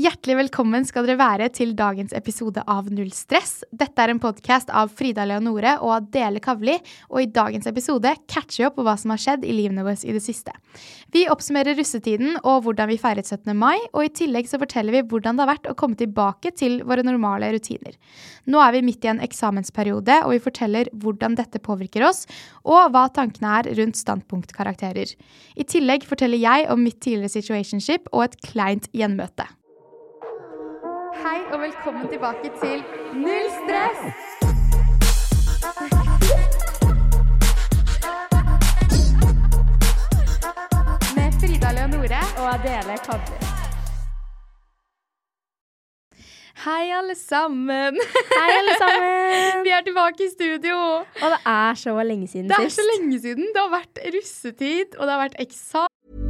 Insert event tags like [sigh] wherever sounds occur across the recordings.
Hjertelig velkommen skal dere være til dagens episode av Null stress. Dette er en podkast av Frida Leonore og Adele Kavli, og i dagens episode catcher vi opp på hva som har skjedd i livene våre i det siste. Vi oppsummerer russetiden og hvordan vi feiret 17. mai, og i tillegg så forteller vi hvordan det har vært å komme tilbake til våre normale rutiner. Nå er vi midt i en eksamensperiode, og vi forteller hvordan dette påvirker oss, og hva tankene er rundt standpunktkarakterer. I tillegg forteller jeg om mitt tidligere situationship og et kleint gjenmøte. Hei og velkommen tilbake til Null stress! Med Frida Leonore og Adele Kavli. Hei, alle sammen. Hei, alle sammen. [laughs] Vi er tilbake i studio. Og det er så lenge siden sist. Det er så lenge siden. Det har vært russetid, og det har vært eksamen.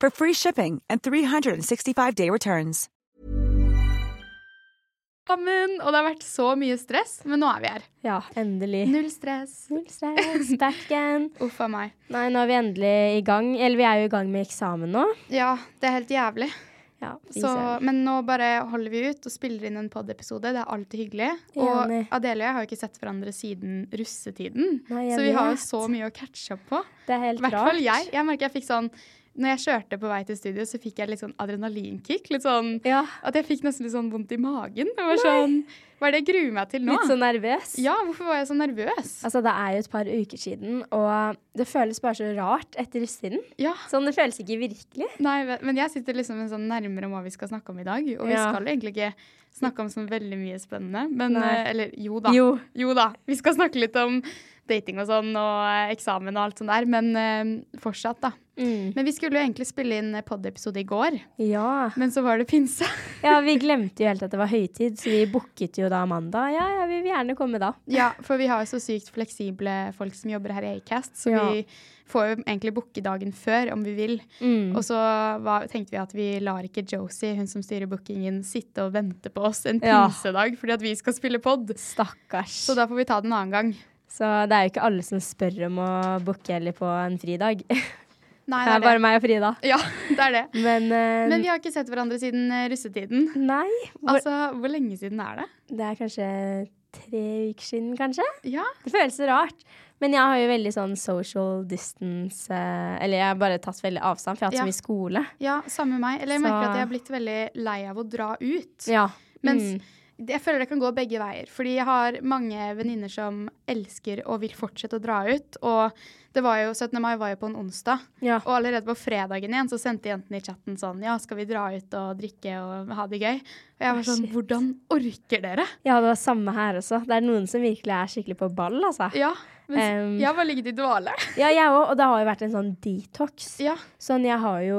for free shipping and 365-day returns. Og det har vært så mye stress, men nå er vi her. Ja, endelig. Null stress. Null stress, back again. [laughs] Uff a meg. Nei, nå er vi endelig i gang. Eller vi er jo i gang med eksamen nå. Ja, det er helt jævlig. Ja, Så, men nå bare holder vi ut og spiller inn en pod-episode. Det er alltid hyggelig. Og. Adele og jeg har jo ikke sett hverandre siden russetiden. Nei, så vi har jo så mye å catche opp på. Det er helt I hvert fall jeg. Jeg merker jeg fikk sånn Når jeg kjørte på vei til studio, så fikk jeg litt sånn adrenalinkick. Litt sånn Ja, At jeg fikk nesten litt sånn vondt i magen. Det var sånn Hva er det jeg gruer meg til nå? litt så nervøs. Ja, hvorfor var jeg så nervøs? Altså, det er jo et par uker siden, og det føles bare så rart etter russetiden. Ja. Sånn, det føles ikke virkelig. Nei, men jeg sitter liksom en sånn nærmere om hva vi skal snakke om i dag. Og vi Ja. skal egentlig ikke snakke om sånn veldig mye spennende. Men, Nei. eh, eller jo da. Jo. Jo da. Vi skal snakke litt om dating og sånn, og eh, eksamen og alt sånt der. Men eh, fortsatt, da. Mm. Men vi skulle jo egentlig spille inn pod-episode i går, Ja. men så var det pinse. [laughs] ja, vi glemte jo helt at det var høytid, så vi booket jo da mandag. Ja, ja, vi vil gjerne komme da. Ja, for vi har jo så sykt fleksible folk som jobber her i Acast, så Ja. vi får jo egentlig booke dagen før om vi vil. Mm. Og så var, tenkte vi at vi lar ikke Josie, hun som styrer bookingen, sitte og vente på oss en Ja. pinsedag fordi at vi skal spille pod. Stakkars. Så da får vi ta det en annen gang. Så det er jo ikke alle som spør om å booke heller på en fridag. [laughs] Det Nei, er det bare er det. meg og Frida. [laughs] Ja, det er det. Men, uh, Men vi har ikke sett hverandre siden eh, russetiden. nei, hvor, Altså, hvor lenge siden er det? det er kanskje tre uker siden, kanskje? Ja. Det føles så rart. Men jeg har jo veldig sånn social distance eh, Eller jeg har bare tatt veldig avstand, for jeg har hatt Ja. så mye skole. ja, samme meg. Eller jeg Så- merker at jeg har blitt veldig lei av å dra ut. Ja. Mens Mm. jeg føler det kan gå begge veier. Fordi jeg har mange venninner som elsker og vil fortsette å dra ut. Og det var jo, 17. mai var jo på en onsdag. ja. Og allerede på fredagen igjen så sendte jentene i chatten sånn Ja, skal vi dra ut og drikke og ha det gøy? Og jeg var sånn Shit. Hvordan orker dere? Ja, det var samme her også. Det er noen som virkelig er skikkelig på ball, altså. Ja. men Um, jeg har bare ligget i dvale. [laughs] Ja, jeg òg. Og det har jo vært en sånn detox. Ja, Sånn, jeg har jo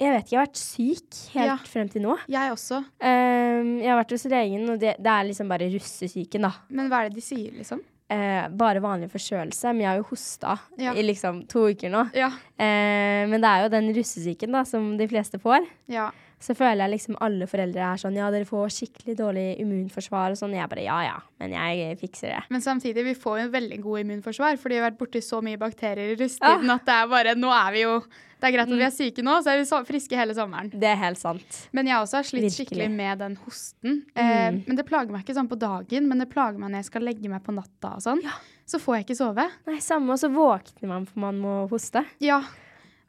Jeg vet ikke, jeg har vært syk helt Ja. frem til nå. jeg også. Um, jeg har vært hos legen, og det, det er liksom bare russesyken, da. Men hva er det de sier, liksom? Eh, bare vanlig forkjølelse, men jeg har jo hosta Ja. i liksom to uker nå. Ja. Eh, men det er jo den russesyken da, som de fleste får. Ja. Så føler jeg liksom alle foreldre er sånn ja, dere får skikkelig dårlig immunforsvar og sånn. Jeg bare ja ja, men jeg fikser det. Men samtidig, vi får jo en veldig god immunforsvar, fordi vi har vært borti så mye bakterier i russetiden at det er bare Nå er vi jo Det er greit at vi er syke nå, så er vi så friske hele sommeren. Det er helt sant. Men jeg også har slitt Virkelig. skikkelig med den hosten. Eh, men det plager meg ikke sånn på dagen, men det plager meg når jeg skal legge meg på natta og sånn. Ja. Så får jeg ikke sove. Nei, samme, og så våkner man for man må hoste. Ja.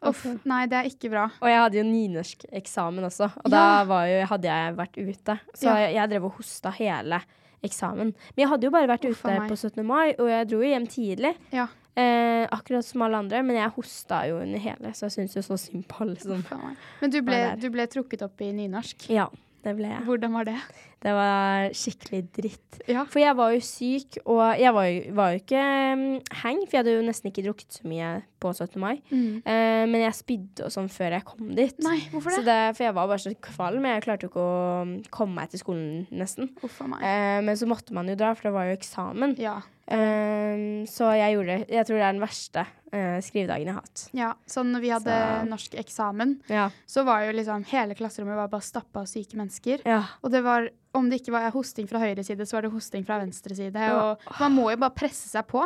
Uff, nei, det er ikke bra. Og jeg hadde jo nynorskeksamen også, og Ja. da var jo, hadde jeg vært ute. Så Ja. jeg, jeg drev og hosta hele eksamen. Men jeg hadde jo bare vært Uff ute på 17. mai, og jeg dro jo hjem tidlig. Ja. Eh, akkurat som alle andre, men jeg hosta jo under hele, så jeg syns jo så synd på alle som Men du ble, du ble trukket opp i nynorsk. Ja. Hvordan var det? Det var skikkelig dritt. Ja. For jeg var jo syk, og jeg var jo, var jo ikke um, hang, for jeg hadde jo nesten ikke drukket så mye på 17. mai. Mm. Eh, men jeg spydde og sånn før jeg kom dit. Nei, hvorfor Så det? det? For jeg var bare så kvalm. Jeg klarte jo ikke å um, komme meg til skolen, nesten. Uff. Eh, men så måtte man jo dra, for det var jo eksamen. Ja. Um, så jeg gjorde. Jeg tror det er den verste uh, skrivedagen jeg har hatt. ja. Sånn når vi hadde Så- norsk eksamen, Ja. så var jo liksom hele klasserommet var bare stappa av syke mennesker. ja. Og det var, om det ikke var hosting fra høyre side, så var det hosting fra venstre side. Og man må jo bare presse seg på.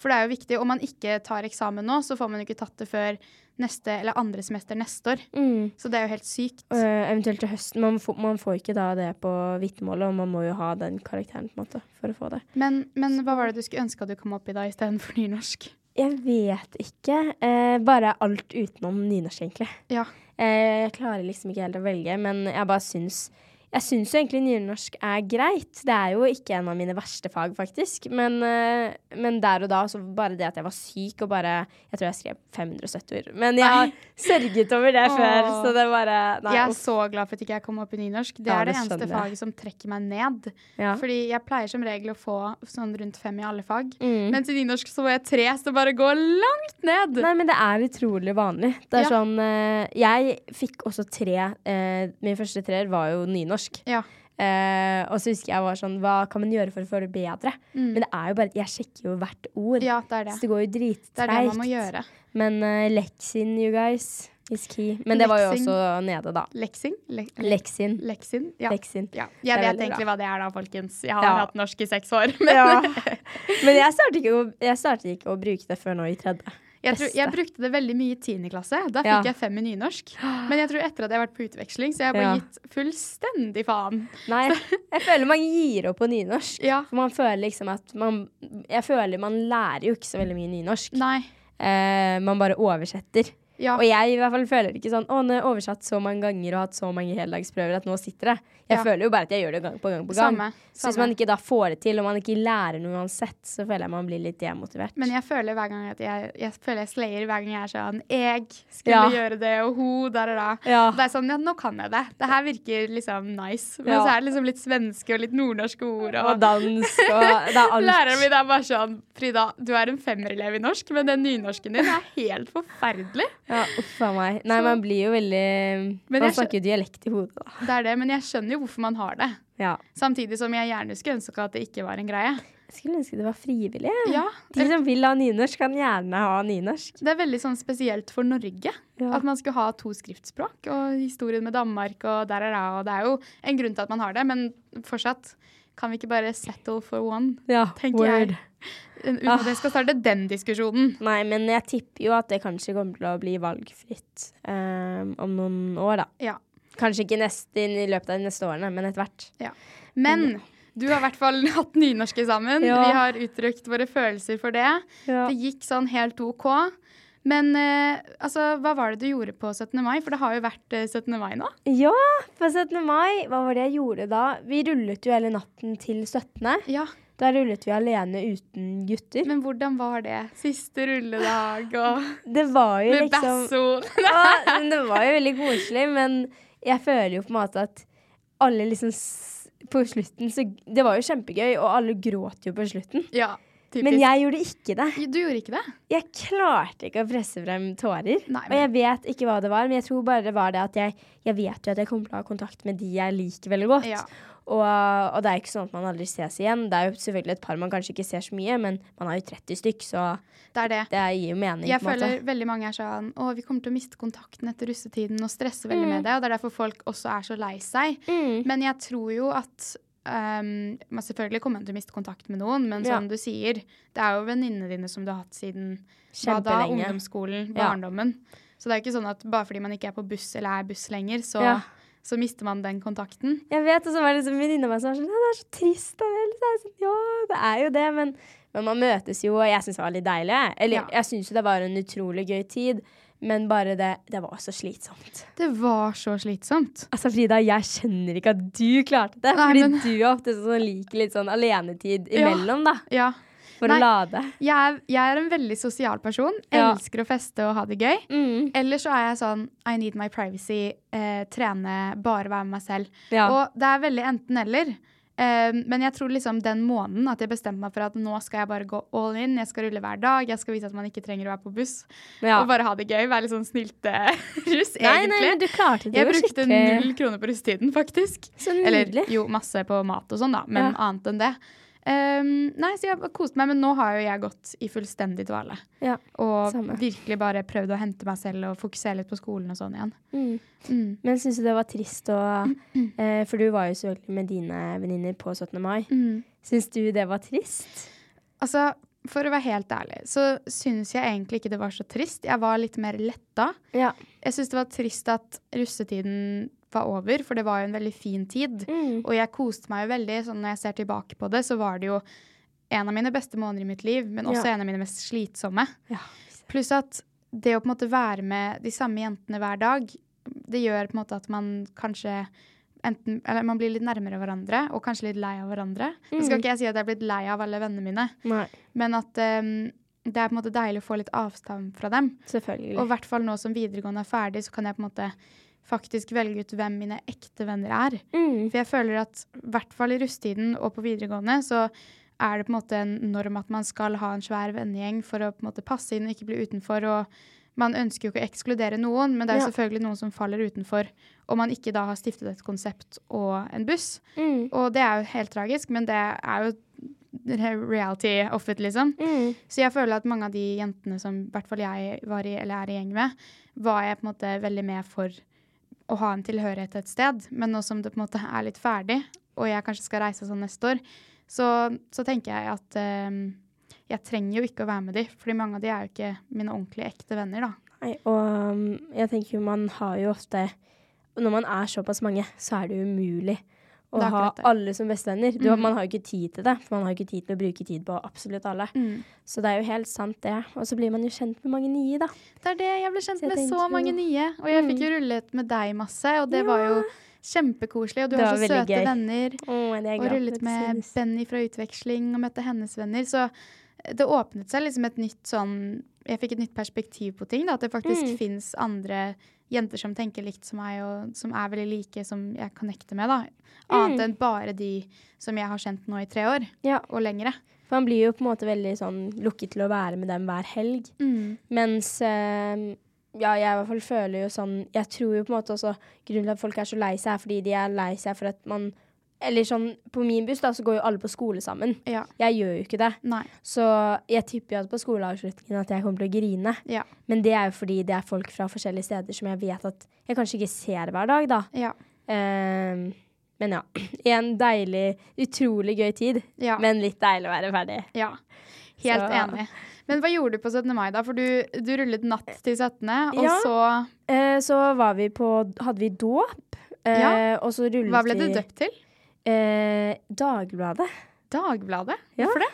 For det er jo viktig. Om man ikke tar eksamen nå, så får man jo ikke tatt det før neste eller andre semester neste år. Mm. Så det er jo helt sykt. Uh, eventuelt til høsten. Man, får- man får ikke da det på vitnemålet, og man må jo ha den karakteren på en måte for å få det. Men, men hva var det du skulle ønske at du kom opp i da istedenfor nynorsk? Jeg vet ikke. Uh, bare alt utenom nynorsk, egentlig. Ja. Uh, jeg klarer liksom ikke helt å velge, men jeg bare syns Jeg syns jo egentlig nynorsk er greit. Det er jo ikke en av mine verste fag, faktisk. Men, eh, men der og da, så bare det at jeg var syk og bare Jeg tror jeg skrev 570 ord. Men jeg har sørget over det før, Åh. så det bare Nei, jeg er så glad for at ikke jeg kom opp i nynorsk. Det Ja, er det, det eneste faget som trekker meg ned. Ja. Fordi jeg pleier som regel å få sånn rundt fem i alle fag. Mm. Mens i nynorsk så får jeg tre, så det bare går langt ned. Nei, men det er utrolig vanlig. Det er Ja. sånn eh, Jeg fikk også tre eh, Min første treer var jo nynorsk. Ja. Eh, og så husker jeg var sånn Hva kan man gjøre for å få det bedre? Men det er jo bare Jeg sjekker jo hvert ord. Mm. Ja, det er det. Så det går jo Det det drittreigt. Men uh, leksin, you guys, is key. Men det var jo også nede, da. Leksing? Le Leksin. leksin? Ja. Leksin. ja. Jeg vet egentlig bra. hva det er da, folkens. Jeg har hatt norsk i seks år. [laughs] Men. Men jeg startet, ikke å, jeg startet ikke å bruke det før nå i tredje. Jeg, tror, jeg brukte det veldig mye i tiende klasse. Da Ja. fikk jeg fem i nynorsk. Men jeg tror etter at jeg har vært på utveksling, så jeg har bare Ja. gitt fullstendig faen. Nei, jeg føler man gir opp på nynorsk. Ja. Man føler liksom at man Jeg føler man lærer jo ikke så veldig mye nynorsk. Nei. Eh, man bare oversetter. Ja. Og jeg i hvert fall føler ikke sånn Å, nå har jeg oversatt så mange ganger og hatt så mange heldagsprøver at nå sitter det. Jeg Ja. føler jo bare at jeg gjør det gang på gang på gang. Samme. Så hvis man ikke da får det til, og man ikke lærer noe uansett, så føler jeg man blir litt demotivert. Men jeg føler hver gang at jeg, jeg føler jeg slayer hver gang jeg er sånn Jeg skulle Ja. gjøre det, og ho, der og da. Ja. Det er sånn, ja, nå kan jeg det. Det her virker liksom nice. Men så er det liksom litt svenske og litt nordnorske ord. og Og dansk og [laughs] Det er alt. læreren min er bare sånn Frida, du er en femmerelev i norsk, men den nynorsken din er helt forferdelig. Ja, uff a meg. Nei, Så- man blir jo veldig Man snakker jo dialekt i hodet, da. Det er det, men jeg skjønner jo hvorfor man har det. Ja. Samtidig som jeg gjerne skulle ønske at det ikke var en greie. Jeg skulle ønske det var frivillig. Ja, De som vil ha nynorsk, kan gjerne ha nynorsk. Det er veldig sånn spesielt for Norge. Ja. At man skulle ha to skriftspråk. Og historien med Danmark og der er det. Og det er jo en grunn til at man har det, men fortsatt kan vi ikke bare settle for one, Ja, tenker jeg. Uten at jeg skal starte den diskusjonen. Nei, men jeg tipper jo at det kanskje kommer til å bli valgfritt um, om noen år, da. Ja. Kanskje ikke neste, i løpet av de neste årene, men etter hvert. Men du har i hvert fall [laughs] hatt nynorsk sammen. Ja. Vi har uttrykt våre følelser for det. Ja. Det gikk sånn helt OK. Men eh, altså, hva var det du gjorde på 17. mai? For det har jo vært eh, 17. mai nå. ja, på 17. mai, hva var det jeg gjorde da? Vi rullet jo hele natten til 17. Ja, Da rullet vi alene uten gutter. Men hvordan var det? Siste rulledag og Det var jo med liksom basso. Ja, men det var jo veldig koselig, men jeg føler jo på en måte at alle liksom På slutten så Det var jo kjempegøy, og alle gråt jo på slutten. Ja, typisk. Men jeg gjorde ikke det. Du gjorde ikke det? Jeg klarte ikke å presse frem tårer. Nei, Og jeg vet ikke hva det var, men jeg tror bare det var det at jeg, jeg vet jo at jeg kommer til å ha kontakt med de jeg liker veldig godt. Ja. Og, og det er ikke sånn at man aldri ses igjen. Det er jo selvfølgelig et par man kanskje ikke ser så mye, men man har jo 30 stykk, så Det det. det gir jo mening. Jeg en måte. føler veldig mange er sånn Å, vi kommer til å miste kontakten etter russetiden og stresse veldig med det. Og det er derfor folk også er så lei seg. Mm. Men jeg tror jo at um, man Selvfølgelig kommer man til å miste kontakt med noen, men Ja. som du sier, det er jo venninnene dine som du har hatt siden hva da, ungdomsskolen, Ja. barndommen. Så det er jo ikke sånn at bare fordi man ikke er på buss eller er buss lenger, så, Ja. Så mister man den kontakten. Jeg vet, og så var det liksom en venninne av meg som var sånn «Ja, Det er så trist. Det er litt sånn, ja, det er jo det, men, men man møtes jo, og jeg syns det var litt deilig. Eller Ja. jeg syns jo det var en utrolig gøy tid, Men bare det, det var så slitsomt. Det var så slitsomt. Altså Frida, jeg skjønner ikke at du klarte det. Nei, fordi men- du er ofte sånn liker litt sånn alenetid Ja. imellom, da. Ja. For Nei. å lade. Jeg er, jeg er en veldig sosial person. Ja. Elsker å feste og ha det gøy. Mm. Eller så er jeg sånn I need my privacy. Eh, trene, bare være med meg selv. Ja. Og det er veldig enten-eller. Eh, men jeg tror liksom den måneden at jeg bestemte meg for at nå skal jeg bare gå all in. Jeg skal rulle hver dag. Jeg skal vise at man ikke trenger å være på buss. Ja. Og bare ha det gøy. Være litt sånn snilte-russ, [laughs] Nei, egentlig. nei, du klarte det jeg brukte skikkelig. null kroner på russetiden, faktisk. Så Eller jo, masse på mat og sånn, da, men Ja. annet enn det. Ehm, nei, så jeg har kost meg, men nå har jo jeg gått i fullstendig dvale. Ja, Og samme. virkelig bare prøvd å hente meg selv og fokusere litt på skolen og sånn igjen. Mm. Mm. Men syns du det var trist å [clears throat] eh, For du var jo selvfølgelig med dine venninner på 17. mai. Mm. Syns du det var trist? Altså, for å være helt ærlig, så syns jeg egentlig ikke det var så trist. Jeg var litt mer letta. Ja. Jeg syns det var trist at russetiden var over, for det var jo en veldig fin tid. Mm. Og jeg koste meg jo veldig. sånn Når jeg ser tilbake på det, så var det jo en av mine beste måneder i mitt liv, men også Ja. en av mine mest slitsomme. Ja. Pluss at det å på en måte være med de samme jentene hver dag, det gjør på en måte at man kanskje enten Eller man blir litt nærmere hverandre, og kanskje litt lei av hverandre. Nå skal Mm. ikke jeg si at jeg er blitt lei av alle vennene mine, Nei, men at um, det er på en måte deilig å få litt avstand fra dem. selvfølgelig. Og i hvert fall nå som videregående er ferdig, så kan jeg på en måte faktisk velge ut hvem mine ekte venner er. mm. For jeg føler at i hvert fall i rusttiden og på videregående så er det på en måte en norm at man skal ha en svær vennegjeng for å på en måte passe inn og ikke bli utenfor. og man ønsker jo ikke å ekskludere noen, men det er jo Ja. selvfølgelig noen som faller utenfor. om man ikke da har stiftet et konsept og en buss. Mm. Og det er jo helt tragisk, men det er jo [laughs] reality of it, liksom. Mm. Så jeg føler at mange av de jentene som i hvert fall jeg var i, eller er i gjeng med, var jeg på en måte veldig med for å ha en tilhørighet til et sted. Men nå som det på en måte er litt ferdig, og jeg kanskje skal reise sånn neste år, så, så tenker jeg at uh, jeg trenger jo ikke å være med de, fordi mange av de er jo ikke mine ordentlige ekte venner, da. Nei, og um, jeg tenker jo man har jo ofte Når man er såpass mange, så er det umulig å ha alle som bestevenner. Du, Mhm. Man har jo ikke tid til det, for man har jo ikke tid til å bruke tid på absolutt alle. Så det er jo helt sant, det. Og så blir man jo kjent med mange nye, da. Det er det. Jeg ble kjent Så jeg med så mange jo- nye. Og jeg fikk Mm. jo rullet med deg masse, og det var jo kjempekoselig. Og du har så søte gøy. venner. Er jeg Og rullet med. Benny fra utveksling og møtte hennes venner. Så det åpnet seg liksom et nytt sånn Jeg fikk et nytt perspektiv på ting. Da, at det faktisk Mm. fins andre jenter som tenker likt som meg, og som er veldig like, som jeg connecter med. da. Annet Mm. enn bare de som jeg har kjent nå i tre år, Ja, og lengre. for man blir jo på en måte veldig sånn lukket til å være med dem hver helg. Mens øh, ja, jeg i hvert fall føler jo sånn Jeg tror jo på en måte også grunnen til at folk er så lei seg, er fordi de er lei seg for at man Eller sånn, på min buss da, så går jo alle på skole sammen. Ja. Jeg gjør jo ikke det. Nei. Så jeg tipper jo at på skoleavslutningen at jeg kommer til å grine. Ja. Men det er jo fordi det er folk fra forskjellige steder som jeg vet at jeg kanskje ikke ser hver dag, da. Ja. Um, men ja. [clears throat] En deilig, utrolig gøy tid. Ja. Men litt deilig å være ferdig. ja. Helt Så- enig. Men hva gjorde du på 17. mai, da? For du, du rullet natt til 17., og Ja. så Eh, så var vi på Hadde vi dåp? Eh, Ja. Og så rullet Hva ble vi du døpt til? Eh, Dagbladet. Dagbladet? Ja. Hvorfor det?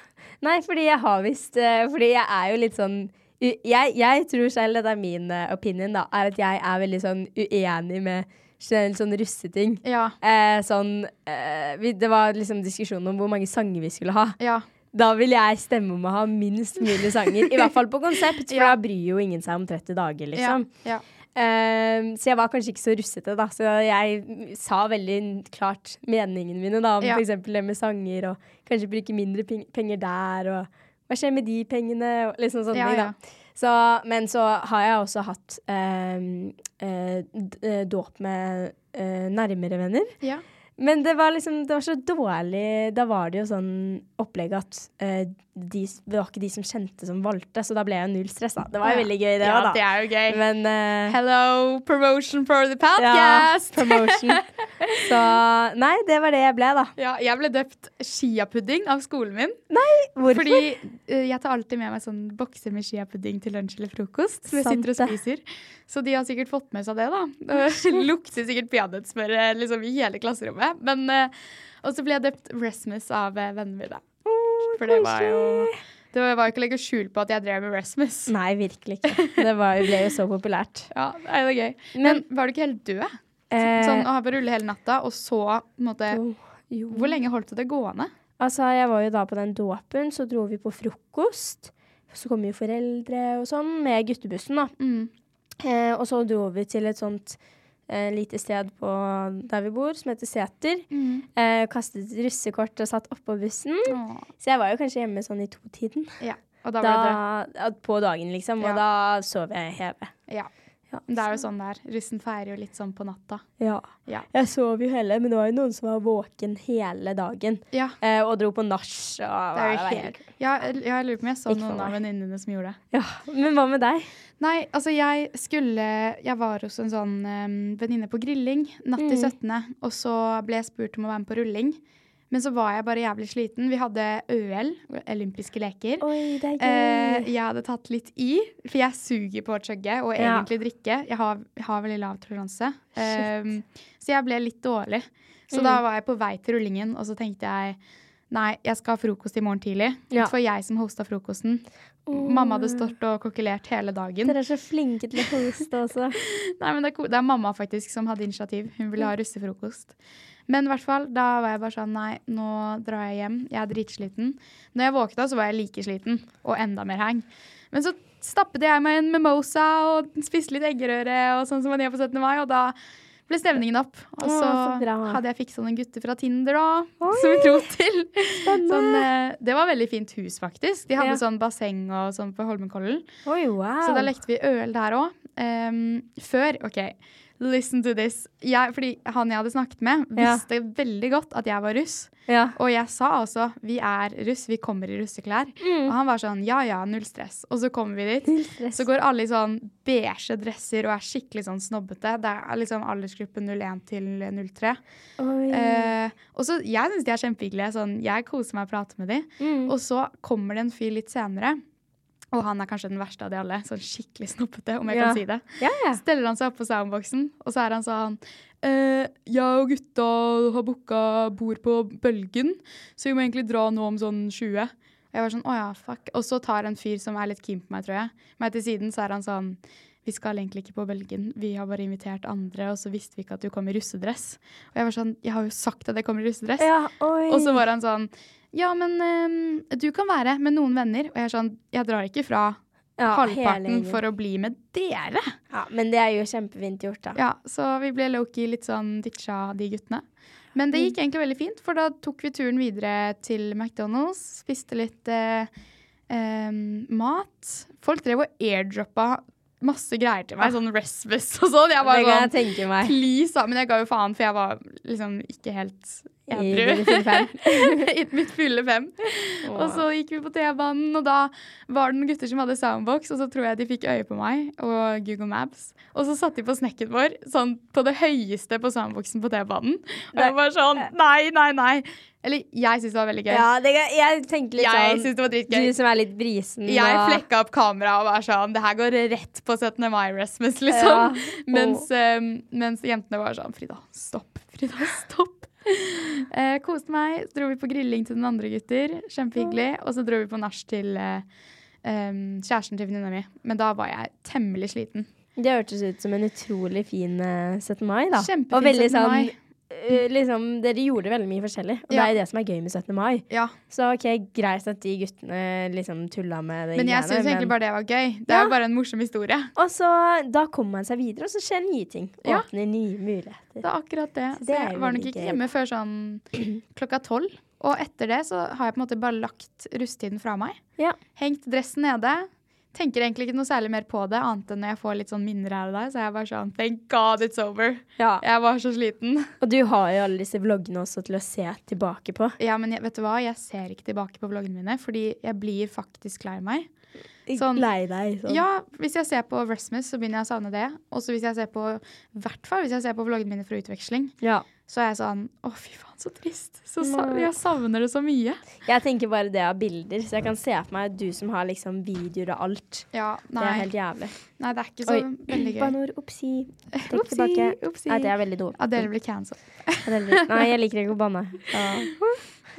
Nei, fordi jeg har visst eh, Fordi jeg er jo litt sånn jeg, jeg tror selv, dette er min eh, opinion, da, er at jeg er veldig sånn uenig med generelt sånn russeting. Ja. Eh, sånn eh, vi, Det var liksom diskusjon om hvor mange sanger vi skulle ha. Ja. Da vil jeg stemme om å ha minst mulig sanger. I hvert fall på konsept, for [laughs] Ja. da bryr jo ingen seg om 30 dager, liksom. Ja. Ja. Ehm, så jeg var kanskje ikke så russete, da. Så jeg sa veldig klart meningene mine da, om Ja. eksempel det med sanger, og kanskje bruke mindre penger der, og hva skjer med de pengene, og liksom sånne Ja, ting, ja. Så, men så har jeg også hatt um, uh, dåp med uh, nærmere venner. ja. Men det var liksom, det var så dårlig Da var det jo sånn opplegg at eh, de, det var ikke de som kjente som valgte, så da ble jeg null stressa. Det var jo veldig gøy, det ja, da. det er jo gøy. Men uh, Hello, promotion for the ja, podcast! promotion. [laughs] Så nei, det var det jeg ble, da. Ja, jeg ble døpt chiapudding av skolen min. Nei, Hvorfor? Fordi uh, jeg tar alltid med meg sånn bokser med chiapudding til lunsj eller frokost. Som jeg sitter og spiser. Så de har sikkert fått med seg det, da. Det lukter sikkert peanøttsmør eh, liksom, i hele klasserommet. Men, uh, og så ble jeg døpt Rasmus av vennene mine. For det var jo Det var jo ikke å legge skjul på at jeg drev med Rasmus. [laughs] Nei, virkelig ikke. Det var, ble jo så populært. [laughs] Ja, det er gøy. Men var du ikke helt død? Eh, Sånn å ha på rulle hele natta, og så på en måte jo, jo. Hvor lenge holdt det gående? Altså, jeg var jo da på den dåpen, så dro vi på frokost. Så kom jo foreldre og sånn med guttebussen, da. Mm. Eh, og så dro vi til et sånt eh, lite sted på der vi bor, som heter Seter. Mm. Eh, kastet russekort og satt oppå bussen. Åh. Så jeg var jo kanskje hjemme sånn i to-tiden. Ja. Og da ble Da, det på dagen, liksom. Og Ja. da sov jeg hele. Ja. Ja, Det er jo sånn der. Russen feirer jo litt sånn på natta. Ja. Ja. Jeg sov jo heller, men det var jo noen som var våken hele dagen. Ja. Eh, og dro på nach. Og, helt Ja, jeg lurer på om jeg så Ikke noen av venninnene som gjorde det. Ja, Men hva med deg? Nei, altså jeg skulle Jeg var hos en sånn um, venninne på grilling natt til Mm. 17., og så ble jeg spurt om å være med på rulling. Men så var jeg bare jævlig sliten. Vi hadde ØL, olympiske leker. Oi, det er Eh, jeg hadde tatt litt i, for jeg suger på å chugge og Ja. egentlig drikke. Jeg har, har veldig lav toleranse. Um, så jeg ble litt dårlig. Så Mm. da var jeg på vei til rullingen, og så tenkte jeg nei, jeg skal ha frokost i morgen tidlig. Ja. For jeg som hosta frokosten. Mamma hadde stått og kokkelert hele dagen. Dere er så flinke til å hoste også. [laughs] Nei, men det er, det er mamma faktisk som hadde initiativ. Hun ville ha russefrokost. Men i hvert fall, da var jeg bare sånn nei, nå drar jeg hjem. Jeg er dritsliten. Når jeg våkna, så var jeg like sliten, og enda mer hang. Men så stappet jeg meg en mimosa og spiste litt eggerøre og sånn som man gjør på 17. mai, og da ble stemningen opp. Og så så hadde jeg fiksa noen gutter fra Tinder da, som vi dro til. Sånn, eh, det var veldig fint hus, faktisk. De hadde Ja. sånn basseng og sånn på Holmenkollen. Oi, wow. Så da lekte vi øl der òg. før OK, listen to this. Jeg, fordi han jeg hadde snakket med, Ja. visste veldig godt at jeg var russ. ja. Og jeg sa også vi er russ, vi kommer i russeklær. Og han var sånn ja ja, null stress. Og så kommer vi dit. Så går alle i sånn beige dresser og er skikkelig sånn snobbete. Det er liksom aldersgruppe 01 til 03. Eh, og så, Jeg syns de er kjempehyggelige. Sånn, jeg koser meg og prater med de. Mm. Og så kommer det en fyr litt senere. Og han er kanskje den verste av de alle. Sånn skikkelig snoppete, om jeg Ja. kan si det. ja, ja. Steller han seg opp på soundboxen, og så er han sånn eh, Jeg og gutta har booka bord på Bølgen, så vi må egentlig dra nå om sånn 20. Og jeg var sånn, å ja, fuck. Og så tar en fyr som er litt keen på meg, tror jeg, meg til siden, så er han sånn vi skal egentlig ikke på Bølgen, vi har bare invitert andre, og så visste vi ikke at du kom i russedress. Og jeg var sånn, jeg har jo sagt at jeg kommer i russedress. ja oi. Og så var han sånn Ja, men um, du kan være med noen venner. Og jeg er sånn Jeg drar ikke fra ja, halvparten for å bli med dere. Ja, men det er jo kjempefint gjort, da. Ja, Så vi ble low-key litt sånn ditcha de guttene. Men det gikk egentlig veldig fint, for da tok vi turen videre til McDonald's. Spiste litt eh, eh, mat. Folk drev og airdroppa masse greier til meg, sånn Resbus og sånn. Jeg det kan sånn, jeg tenke meg. Please, da. Men jeg ga jo faen, for jeg var liksom ikke helt I edru. dine fulle fem. [laughs] I mitt fulle fem. Og så gikk vi på T-banen, og da var det noen gutter som hadde soundbox, og så tror jeg de fikk øye på meg og Google Maps. Og så satte de på snekken vår sånn på det høyeste på soundboxen på T-banen. Og jeg var sånn Nei, nei, nei. Eller jeg syntes det var veldig gøy. Ja, det, jeg tenkte litt jeg sånn det var dritgøy. Du som er litt brisen. Jeg og- flekka opp kameraet og var sånn Det her går rett på 17. mai-Rasmus, liksom. Ja. Mens, eh, mens jentene var sånn Frida, stopp. Frida, stopp. [laughs] Eh, koste meg. Så dro vi på grilling til den andre gutter. Kjempehyggelig. Og så dro vi på nach til eh, em, kjæresten til venninna mi. Men da var jeg temmelig sliten. Det hørtes ut som en utrolig fin eh, 17. mai, da. Kjempefin og veldig 17. mai. sånn eh, liksom, Dere gjorde veldig mye forskjellig, og Ja. det er det som er gøy med 17. mai. Ja, Så ok, greit at de guttene liksom tulla med det Men jeg syns egentlig bare det var gøy. Det er jo bare en morsom historie. Og så da kommer man seg videre, og så skjer nye ting. Åpner nye muligheter. Det er akkurat det. Så det så jeg var nok ikke gøy. hjemme før sånn [clears throat] klokka tolv. Og etter det så har jeg på en måte bare lagt rusttiden fra meg. Ja. Hengt dressen nede. Tenker egentlig ikke noe særlig mer på det, annet enn når jeg får litt sånn minner her og der. Så jeg er bare sånn Thank God it's over. Ja. Jeg var så sliten. Og du har jo alle disse vloggene også til å se tilbake på. Ja, men jeg, vet du hva? Jeg ser ikke tilbake på vloggene mine, fordi jeg blir faktisk lei meg. Sånn- Lei deg. Sånn. Ja, hvis jeg ser på Rasmus, så begynner jeg å savne det. Og så hvis jeg ser på, hvert fall hvis jeg ser på vloggene mine fra utveksling, Ja. Så er jeg sånn Å, fy faen, så trist. Så jeg savner det så mye. Jeg tenker bare det av bilder, så jeg kan se for meg du som har liksom videoer og alt. Ja, Det er helt jævlig. nei, det er ikke så Oi, veldig gøy. Banor, oppsi. Trekk tilbake. oppsi. Nei, det er veldig dumt. Adele blir cancelled. Nei, jeg liker ikke å banne. Ja.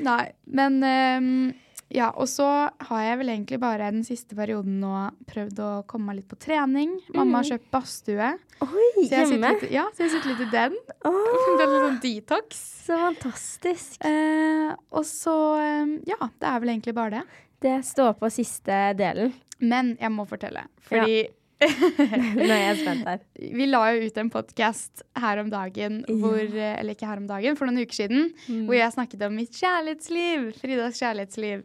Nei, men ehm, Ja, og så har jeg vel egentlig bare den siste perioden nå prøvd å komme meg litt på trening. Mamma har kjøpt badstue. Oi, Så jeg hjemme! litt, ja, så jeg sitter litt i den. Oh, [laughs] Det er litt sånn detox. så fantastisk. Eh, og så eh, Ja, det er vel egentlig bare det. Det står på siste delen. Men jeg må fortelle, fordi [laughs] Nå er jeg spent her. vi la jo ut en podkast her om dagen hvor ja. Eller ikke her om dagen, for noen uker siden. Mm. Hvor jeg snakket om mitt kjærlighetsliv. Fridas kjærlighetsliv.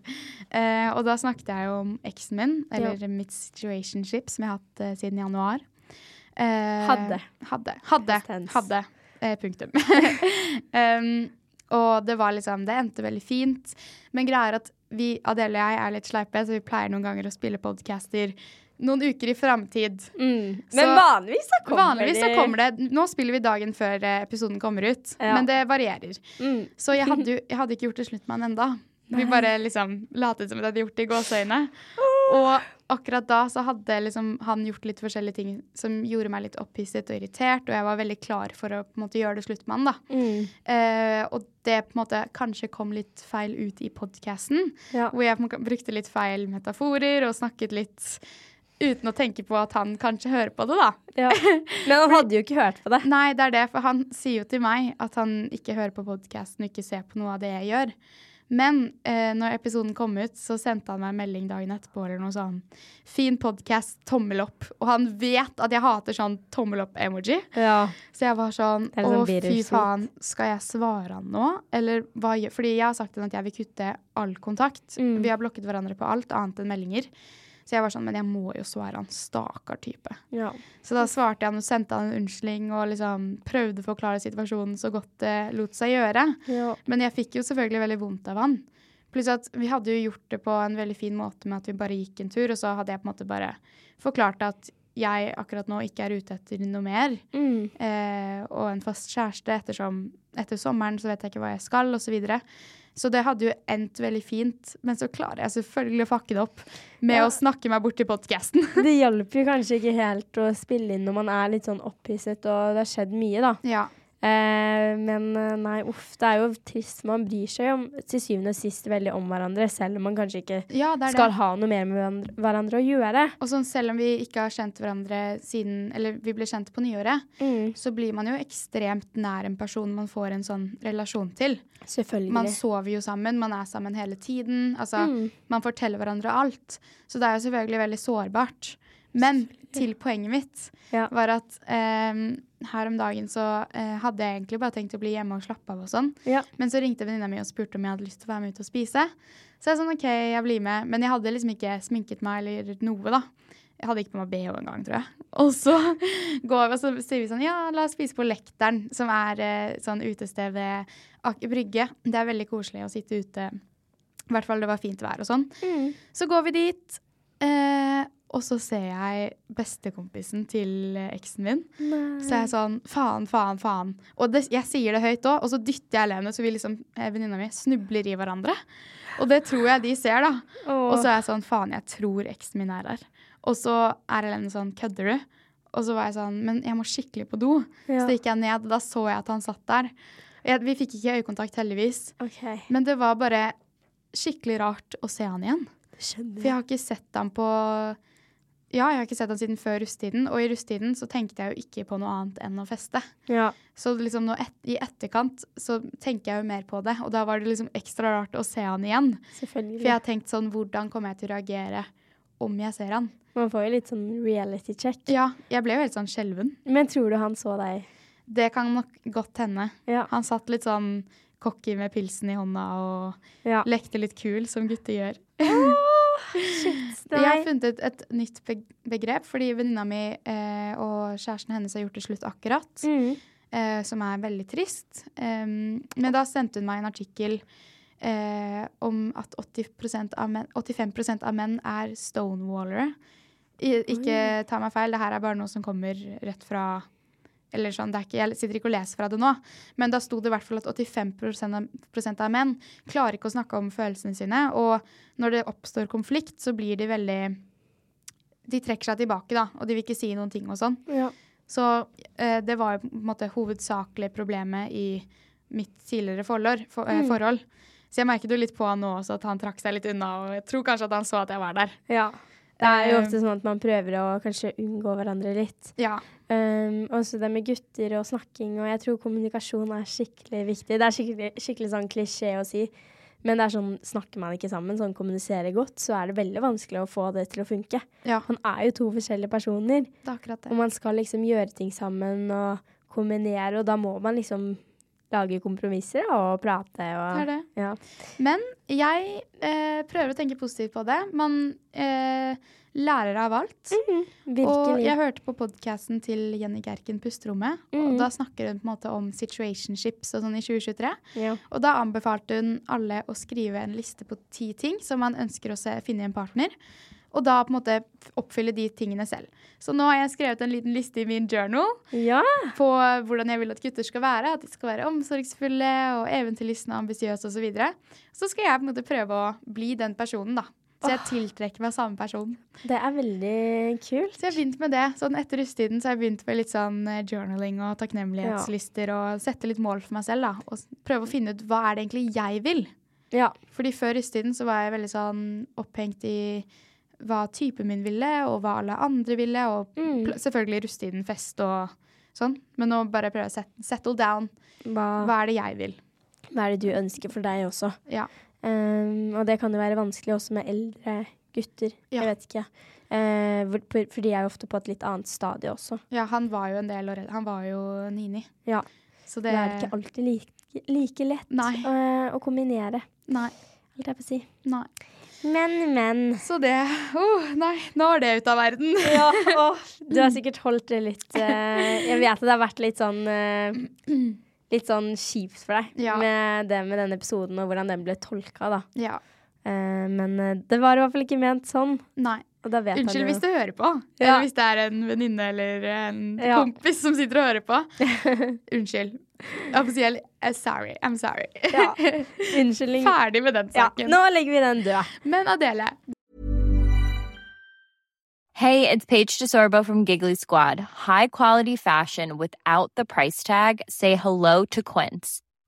Eh, og da snakket jeg jo om eksen min, eller mitt situationship, som jeg har hatt eh, siden januar. Eh, Hadde. Hadde. Hadde. Hadde. Eh, punktum. [laughs] um, og det var liksom Det endte veldig fint. Men greia er at vi, Adele og jeg, er litt sleipe, så vi pleier noen ganger å spille podcaster noen uker i framtid. Mm. Men vanligvis så kommer Vanligvis så kommer det Nå spiller vi dagen før eh, episoden kommer ut, Ja. men det varierer. Mm. Så jeg hadde, [laughs] jeg hadde ikke gjort det slutt med han enda. Vi bare liksom latet som at jeg hadde gjort det i gåseøyne. Og akkurat da så hadde liksom han gjort litt forskjellige ting som gjorde meg litt opphisset og irritert, og jeg var veldig klar for å på en måte gjøre det slutt med han, da. Mm. Eh, og det på en måte kanskje kom litt feil ut i podkasten, Ja. hvor jeg brukte litt feil metaforer og snakket litt uten å tenke på at han kanskje hører på det, da. Ja. Men han hadde jo ikke hørt på det. Nei, det er det, for han sier jo til meg at han ikke hører på podkasten og ikke ser på noe av det jeg gjør. Men eh, når episoden kom ut, så sendte han meg en melding dagen etterpå eller noe sånn. Fin podkast, tommel opp. Og han vet at jeg hater sånn tommel opp-emoji. Ja. Så jeg var sånn er Å, sånn fy faen, skal jeg svare han nå? Eller hva gjør Fordi jeg har sagt til ham at jeg vil kutte all kontakt. Mm. Vi har blokket hverandre på alt annet enn meldinger. Så jeg var sånn, men jeg må jo svare han. Stakkar type. ja. Så da svarte jeg han og sendte han en unnskyldning og liksom prøvde å forklare situasjonen så godt det lot seg gjøre. ja. Men jeg fikk jo selvfølgelig veldig vondt av han. Pluss at vi hadde jo gjort det på en veldig fin måte med at vi bare gikk en tur, og så hadde jeg på en måte bare forklart at jeg akkurat nå ikke er ute etter noe mer. Mm. Eh, og en fast kjæreste ettersom etter sommeren så vet jeg ikke hva jeg skal, osv. Så, videre. så det hadde jo endt veldig fint, men så klarer jeg selvfølgelig å fucke det opp med Ja. å snakke meg bort til podkasten. [laughs] Det hjelper jo kanskje ikke helt å spille inn når man er litt sånn opphisset og det har skjedd mye, da. ja. Eh, men eh, nei, uff, det er jo trist. Man bryr seg jo om, til syvende og sist veldig om hverandre, selv om man kanskje ikke ja, det er skal det. ha noe mer med hverandre, hverandre å gjøre. Og sånn, selv om vi ikke har kjent hverandre siden Eller vi ble kjent på nyåret, Mm. så blir man jo ekstremt nær en person man får en sånn relasjon til. Selvfølgelig. Man sover jo sammen, man er sammen hele tiden. Altså, Mm. man forteller hverandre alt. Så det er jo selvfølgelig veldig sårbart. Men til poenget mitt Ja. var at eh, her om dagen så eh, hadde jeg egentlig bare tenkt å bli hjemme og slappe av og sånn. Ja. Men så ringte venninna mi og spurte om jeg hadde lyst til å være med ut og spise. Så jeg sånn OK, jeg blir med. Men jeg hadde liksom ikke sminket meg eller noe, da. Jeg hadde ikke på meg BH engang, tror jeg. [laughs] Og så går vi og så sier vi sånn Ja, la oss spise på Lekteren, som er eh, sånn utested ved Aker Brygge. Det er veldig koselig å sitte ute. I hvert fall det var fint vær og sånn. Mm. Så går vi dit, eh, og så ser jeg bestekompisen til eh, eksen min. Så er jeg sånn faen, faen, faen. Og det, jeg sier det høyt òg, og så dytter jeg Lene, så vi liksom, eh, venninna mi snubler i hverandre. Og det tror jeg de ser, da. Og så er jeg sånn faen, jeg tror eksen min er her. Og så er Helene sånn kødder du? Og så var jeg sånn men jeg må skikkelig på do. Ja. Så gikk jeg ned, og da så jeg at han satt der. Jeg, vi fikk ikke øyekontakt, heldigvis. Okay. Men det var bare skikkelig rart å se han igjen. For jeg har ikke sett han på Ja, jeg har ikke sett han siden før russetiden. Og i russetiden så tenkte jeg jo ikke på noe annet enn å feste. Ja. Så liksom et, i etterkant så tenker jeg jo mer på det. Og da var det liksom ekstra rart å se han igjen. Selvfølgelig. For jeg har tenkt sånn Hvordan kommer jeg til å reagere om jeg ser han? Man får jo litt sånn reality check. Ja, jeg ble jo helt sånn skjelven. Men tror du han så deg? Det kan nok godt hende. Ja. Han satt litt sånn cocky med pilsen i hånda og ja. lekte litt kul, som gutter gjør. Shit. Jeg har funnet et, et nytt begrep, fordi venninna mi eh, og kjæresten hennes har gjort det slutt akkurat. Mm. eh, som er veldig trist. Um, men da sendte hun meg en artikkel eh, om at 80% av menn, 85% av menn er stonewallere. I, ikke ta meg feil, det her er bare noe som kommer rett fra eller sånn, det ikke, Jeg sitter ikke og leser fra det nå, men da sto det i hvert fall at 85 av, av menn klarer ikke å snakke om følelsene sine. Og når det oppstår konflikt, så blir de veldig De trekker seg tilbake, da, og de vil ikke si noen ting og sånn. Ja. Så eh, det var på en måte hovedsakelig problemet i mitt tidligere forlår, For, eh, Mm. forhold. Så jeg merket jo litt på han nå også at han trakk seg litt unna, og jeg tror kanskje at han så at jeg var der. Ja. Det er jo Eh, ofte sånn at man prøver å kanskje unngå hverandre litt. Ja. Um, også det med gutter og snakking, og jeg tror kommunikasjon er skikkelig viktig. Det er skikkelig, skikkelig sånn klisjé å si, men det er sånn, snakker man ikke sammen, sånn kommuniserer godt, så er det veldig vanskelig å få det til å funke. ja, Man er jo to forskjellige personer, det er det. og man skal liksom gjøre ting sammen og kombinere, og da må man liksom lage kompromisser og prate og Det det. Ja. Men jeg eh, prøver å tenke positivt på det. Man eh, lærer av alt. Og jeg hørte på podkasten til Jenny Gerken Pusterommet, og Mhm. da snakker hun på en måte om situationships og sånn i 2023. ja. Og da anbefalte hun alle å skrive en liste på ti ting som man ønsker å se, finne i en partner. Og da på en måte oppfylle de tingene selv. Så nå har jeg skrevet en liten liste i min journal ja. på hvordan jeg vil at gutter skal være. At de skal være omsorgsfulle og eventyrlystne og ambisiøse osv. Så, videre. så skal jeg på en måte prøve å bli den personen, da. Så jeg tiltrekker meg samme person. Det er veldig kult. Så jeg har begynt med det. Sånn etter russetiden så har jeg begynt med litt sånn eh, journaling og takknemlighetslister og sette litt mål for meg selv, da. Og prøve å finne ut hva er det egentlig jeg vil. Ja. Fordi før russetiden så var jeg veldig sånn opphengt i hva typen min ville, og hva alle andre ville, og Mm. selvfølgelig den fest og sånn. Men nå bare prøve å set, settle down. Hva, Hva er det jeg vil? hva er det du ønsker for deg også? Ja. Um, og det kan jo være vanskelig også med eldre gutter. Ja. Jeg vet ikke. Uh, for, for de er jo ofte på et litt annet stadie også. ja, han var jo en del år Han var jo Nini. Ja. Så Det det, er ikke alltid like, like lett Nei. eh, å kombinere, Nei. holdt jeg på å si. Nei. Men, men. Så det oh, Nei, nå er det ute av verden. [laughs] Ja, åh, du har sikkert holdt det litt eh, Jeg vet at det har vært litt sånn eh, Litt sånn kjipt for deg Ja. med det med denne episoden og hvordan den ble tolka, da. Ja. Eh, men eh, det var i hvert fall ikke ment sånn. Nei. Og da vet Unnskyld han hvis jo du hører på. Ja. Eller hvis det er en venninne eller en Ja. kompis som sitter og hører på. [laughs] Unnskyld. I'm sorry. I'm sorry. Ja. [laughs] Unnskyldning. Ferdig med den Ja, saken. nå legger vi den død. Men Adele, Hey, it's Paige DeSorbo from Giggly Squad. High quality fashion without the price tag. Say hello to Quince.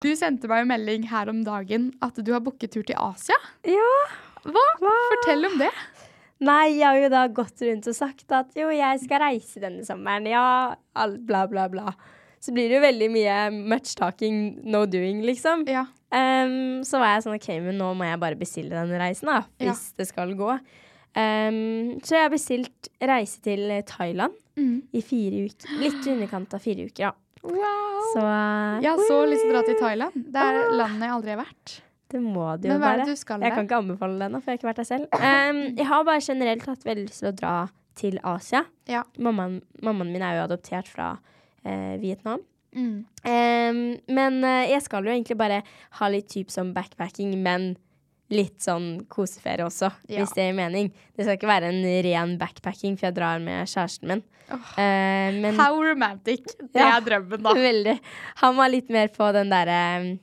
Du sendte meg en melding her om dagen at du har booket tur til Asia. Ja. Hva? Fortell om det. Nei, jeg har jo da gått rundt og sagt at jo, jeg skal reise denne sommeren. Ja, all, bla, bla, bla. Så blir det jo veldig mye much talking, no doing, liksom. Ja. Um, så var jeg sånn OK, men nå må jeg bare bestille denne reisen, da. Ja. Hvis det skal gå. Um, så jeg har bestilt reise til Thailand Mm. i fire uker. Litt i underkant av fire uker, da. Wow. Så eh, Jeg har så lyst til å dra til Thailand. Det er landet jeg aldri har vært. det må det jo være. det Jeg kan ikke anbefale det ennå, for jeg har ikke vært der selv. Um, jeg har bare generelt hatt veldig lyst til å dra til Asia. Ja. Mammaen, mammaen min er jo adoptert fra uh, Vietnam. Mm. Um, men uh, jeg skal jo egentlig bare ha litt typ som backpacking, men litt sånn koseferie også, Ja. hvis det gir mening. Det skal ikke være en ren backpacking, for jeg drar med kjæresten min. Eh, men How romantic. Det Ja. er drømmen, da. [laughs] veldig. Han var litt mer på den derre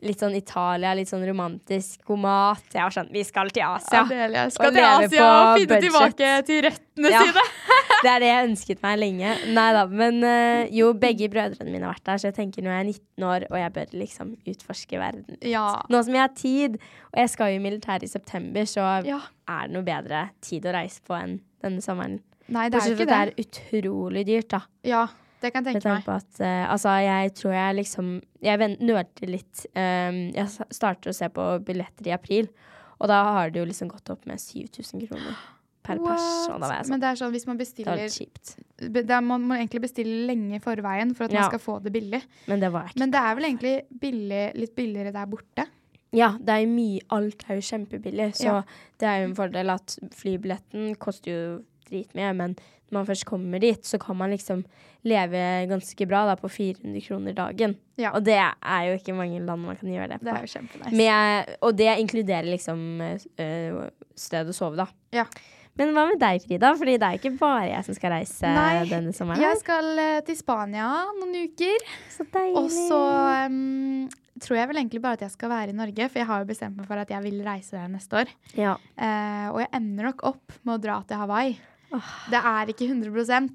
Litt sånn Italia, litt sånn romantisk, god mat. Jeg var sånn Vi skal til Asia. Adelia skal Og til Asia og finne budget. tilbake til røttene Ja. sine. [laughs] Det er det jeg ønsket meg lenge. Nei da, men eh, jo, begge brødrene mine har vært der, så jeg tenker nå er jeg 19 år, og jeg bør liksom utforske verden. Ja. Nå som jeg har tid, og jeg skal jo i militæret i september, så ja. er det noe bedre tid å reise på enn denne sommeren. Nei, det er Bortsett fra at det er utrolig dyrt, da. Ja. Det kan jeg tenke meg. at uh, Altså, jeg tror jeg liksom Jeg nølte litt. Um, jeg starter å se på billetter i april, og da har det jo liksom gått opp med 7000 kroner per pers. Og da var jeg Men sånn det er sånn hvis man bestiller det kjipt. det Man må egentlig bestille lenge i forveien for at Ja. man skal få det billig. Men det var ikke. Men det er vel egentlig billig, litt billigere der borte. Ja, det er mye Alt er jo kjempebillig, så Ja. det er jo en fordel at flybilletten koster jo dritmye, men når man først kommer dit, så kan man liksom leve ganske bra da på 400 kroner dagen. Ja. Og det er jo ikke mange land man kan gjøre det på. Det er jo kjempenice. Og det inkluderer liksom eh, sted å sove, da. Ja. Men hva med deg, Frida? Fordi det er ikke bare jeg som skal reise Nei, denne sommeren. Jeg skal eh, til Spania noen uker. Så deilig. Og så um, tror jeg vel egentlig bare at jeg skal være i Norge, for jeg har jo bestemt meg for at jeg vil reise der neste år. Ja. Uh, og jeg ender nok opp med å dra til Hawaii. Det er ikke 100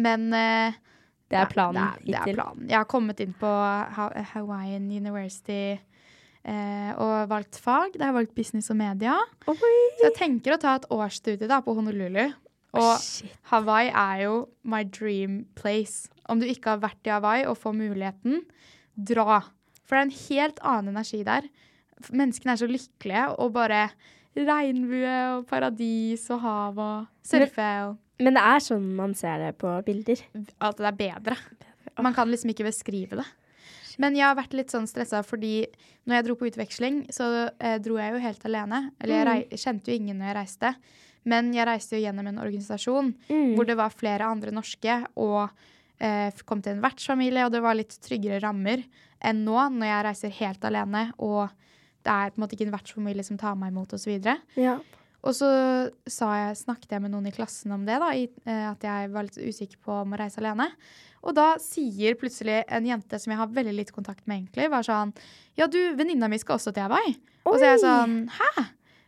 men uh, Det er planen det er, det er planen. Jeg har kommet inn på Hawaiian University eh, og valgt fag. Det har jeg valgt business og media. Oi. Så jeg tenker å ta et årsstudie da, på Honolulu. Og Shit. Hawaii er jo my dream place. Om du ikke har vært i Hawaii og får muligheten, dra. For det er en helt annen energi der. Menneskene er så lykkelige, og bare regnbue og paradis og hav og surfe og Men det er sånn man ser det på bilder. At det er bedre. Man kan liksom ikke beskrive det. Men jeg har vært litt sånn stressa fordi når jeg dro på utveksling, så eh, dro jeg jo helt alene. Eller jeg rei kjente jo ingen når jeg reiste. Men jeg reiste jo gjennom en organisasjon hvor det var flere andre norske, og eh, kom til en vertsfamilie, og det var litt tryggere rammer enn nå, når jeg reiser helt alene, og det er på en måte ikke en vertsfamilie som tar meg imot, osv. Ja. Og så sa jeg, snakket jeg med noen i klassen om det, da, i, eh, at jeg var litt usikker på om å reise alene. Og da sier plutselig en jente som jeg har veldig litt kontakt med, egentlig, bare sånn Ja, du, venninna mi skal også til Hawaii. Og så er jeg sånn Hæ?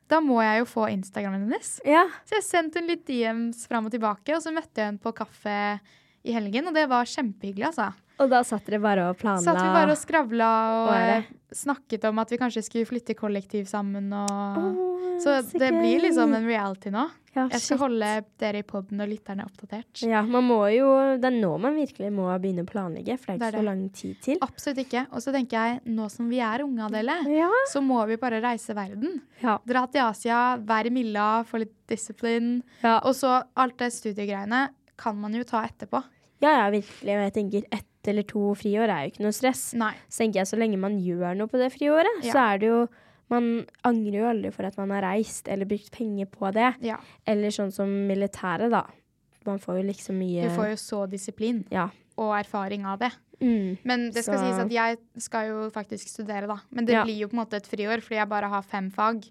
Da må jeg jo få Instagramen hennes. ja. Så jeg sendte henne litt DMs fram og tilbake, og så møtte jeg henne på kaffe i helgen, og det var kjempehyggelig, altså. Og da satt dere bare og planla. Satt vi bare og skravla og eh, snakket om at vi kanskje skulle flytte kollektiv sammen og oh, Så det gøy. blir liksom en reality nå. ja, Jeg skal shit. holde dere i poden og lytterne oppdatert. Ja, man må jo Det er nå man virkelig må begynne å planlegge, for det er Det er ikke så lang tid til. Absolutt ikke. Og så tenker jeg, nå som vi er unge, Adele, Ja. så må vi bare reise verden. Ja. Dra til Asia, være i Milla, få litt discipline. Ja. Og så alt det studiegreiene kan man jo ta etterpå. ja, ja, virkelig. Og jeg tenker ett eller to friår er jo ikke noe stress. Nei. Så tenker jeg så lenge man gjør noe på det friåret, Ja. så er det jo Man angrer jo aldri for at man har reist eller brukt penger på det. Ja. Eller sånn som militæret, da. Man får jo liksom mye Du får jo så disiplin Ja. og erfaring av det. Mm. Men det skal Så- sies at jeg skal jo faktisk studere, da. Men det Ja. blir jo på en måte et friår, fordi jeg bare har fem fag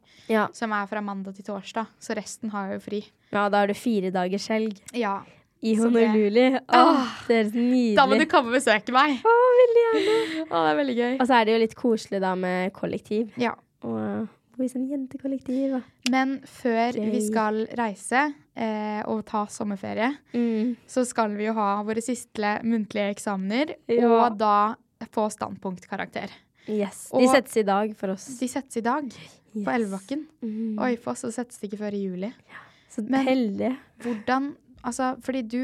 som er fra mandag til torsdag. Så resten har jeg jo fri. ja, da har du fire dagers helg Ja. I Honolulu. Åh, det nydelig. Da må du komme og besøke meg. Å, veldig gjerne. Å, det er veldig gøy. Og så er det jo litt koselig da med kollektiv. Ja. Og bo i sånn jentekollektiv. Men før Gøy. vi skal reise eh, og ta sommerferie, Mm. så skal vi jo ha våre siste muntlige eksamener, Ja. og da få standpunktkarakter. Yes. Og- De settes i dag for oss. De settes i dag på Yes. Elvebakken. Mm. Oi, for oss så settes de ikke før i juli. Ja. Så Men- heldig. Hvordan Altså, fordi du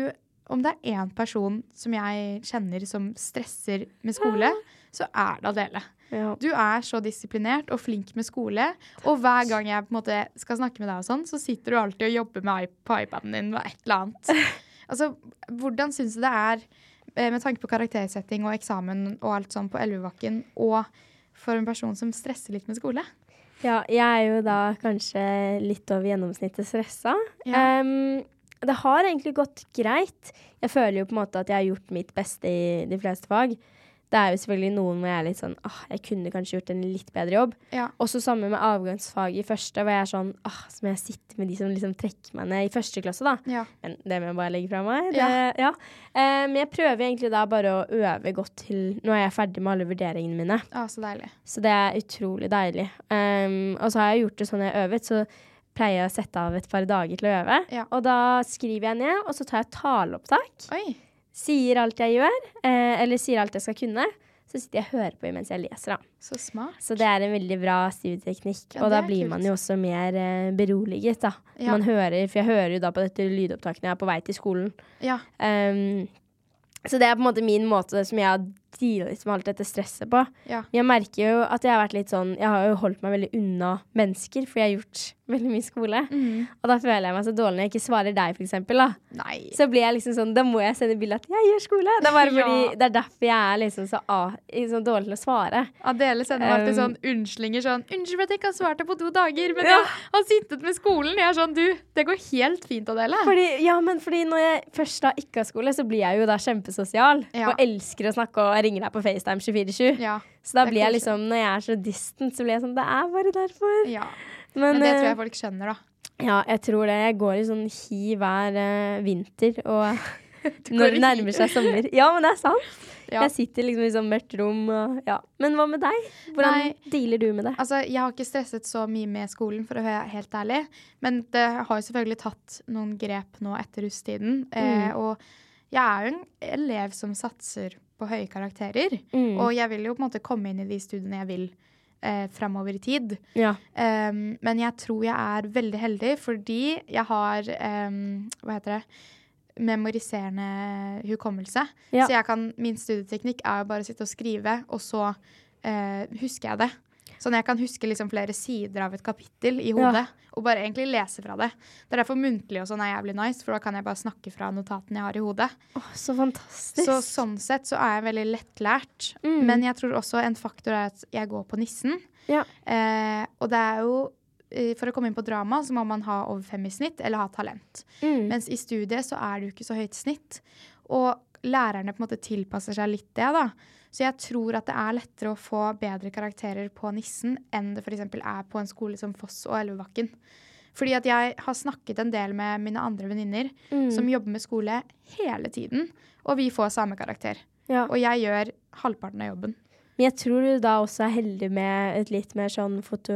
Om det er én person som jeg kjenner som stresser med skole, så er det Adele. Ja. Du er så disiplinert og flink med skole, og hver gang jeg på en måte skal snakke med deg, og sånn, så sitter du alltid og jobber med på iPaden din med et eller annet. [laughs] Altså, Hvordan syns du det er, eh, med tanke på karaktersetting og eksamen og alt sånn på Elvebakken, og for en person som stresser litt med skole? ja, jeg er jo da kanskje litt over gjennomsnittet stressa. Ja. Em, det har egentlig gått greit. Jeg føler jo på en måte at jeg har gjort mitt beste i de fleste fag. Det er jo selvfølgelig noen hvor jeg er litt sånn åh, jeg kunne kanskje gjort en litt bedre jobb. Ja. Også sammen med avgangsfag i første, hvor jeg er sånn åh, Så må jeg sitte med de som liksom trekker meg ned i første klasse, da. ja. Men det må jeg bare legge fra meg. Det, Ja. ja. Eh, men jeg prøver egentlig da bare å øve godt til Nå er jeg ferdig med alle vurderingene mine, Ah, så deilig. så det er utrolig deilig. Um, og så har jeg gjort det sånn jeg har øvet, så pleier jeg å sette av et par dager til å øve. Ja. Og da skriver jeg ned, og så tar jeg taleopptak. Oi. Sier alt jeg gjør, eh, eller sier alt jeg skal kunne. Så sitter jeg og hører på mens jeg leser, da. Så smart. Så det er en veldig bra studieteknikk. Ja, og da blir kult. man jo også mer eh, beroliget, da. Ja. Man hører, for jeg hører jo da på dette lydopptaket når jeg er på vei til skolen. Ja. Um, Så det er på en måte min måte som jeg har dealet med alt dette stresset på. Ja. Jeg merker jo at jeg har vært litt sånn Jeg har jo holdt meg veldig unna mennesker, for jeg har gjort [laughs] veldig mye skole. Mm. Og da føler jeg meg så dårlig når jeg ikke svarer deg, for eksempel. Da. Nei. Så blir jeg liksom sånn Da må jeg sende bilde at jeg gjør skole. Det er bare [laughs] fordi Ja. Det er derfor jeg er liksom så, ah, så dårlig til å svare. Adele sender meg alltid Um, sånn unnslinger sånn 'Unnskyld for at jeg ikke har svart deg på to dager, men Ja. jeg har sittet med skolen.' Jeg er sånn Du, det går helt fint, Adele. Fordi, ja, men fordi når jeg først da ikke har skole, så blir jeg jo da kjempesosial. Ja. Og elsker å snakke og ringer deg på FaceTime 24-7. Ja. Så da blir jeg liksom, når jeg er så distant, så blir jeg sånn Det er bare derfor. ja. Men, Men det tror eh, jeg folk skjønner, da. Ja, jeg tror det. Jeg går i sånn hi hver uh, vinter, og [laughs] når det nærmer seg sommer Ja, men det er sant. Ja. Jeg sitter liksom i sånn mørkt rom og ja. Men hva med deg? Hvordan Nei. dealer du med det? Altså, jeg har ikke stresset så mye med skolen, for å være helt ærlig. Men det har jo selvfølgelig tatt noen grep nå etter russetiden. Eh, Mm. og jeg er jo en elev som satser på høye karakterer. Mm. Og jeg vil jo på en måte komme inn i de studiene jeg vil eh, framover i tid. Ja. Um, men jeg tror jeg er veldig heldig fordi jeg har um, Hva heter det? Memoriserende hukommelse. Ja. Så kan, min studieteknikk er jo bare å sitte og skrive, og så uh, husker jeg det. Sånn jeg kan huske liksom flere sider av et kapittel i hodet, og bare egentlig lese fra det. Det er derfor muntlig og sånn er jævlig nice, for da kan jeg bare snakke fra notatene jeg har i hodet. Åh, så fantastisk. Så sånn sett så er jeg veldig lettlært. Mm. Men jeg tror også en faktor er at jeg går på nissen. Ja. Eh, og det er jo eh, For å komme inn på drama så må man ha over fem i snitt eller ha talent. Mm. Mens i studiet så er det jo ikke så høyt snitt. Og lærerne på en måte tilpasser seg litt det, da. Så jeg tror at det er lettere å få bedre karakterer på nissen enn det f.eks. er på en skole som Foss og Elvebakken. Fordi at jeg har snakket en del med mine andre venninner Mm. som jobber med skole hele tiden, og vi får samme karakter. Ja. Og jeg gjør halvparten av jobben. Men jeg tror du da også er heldig med et litt mer sånn foto,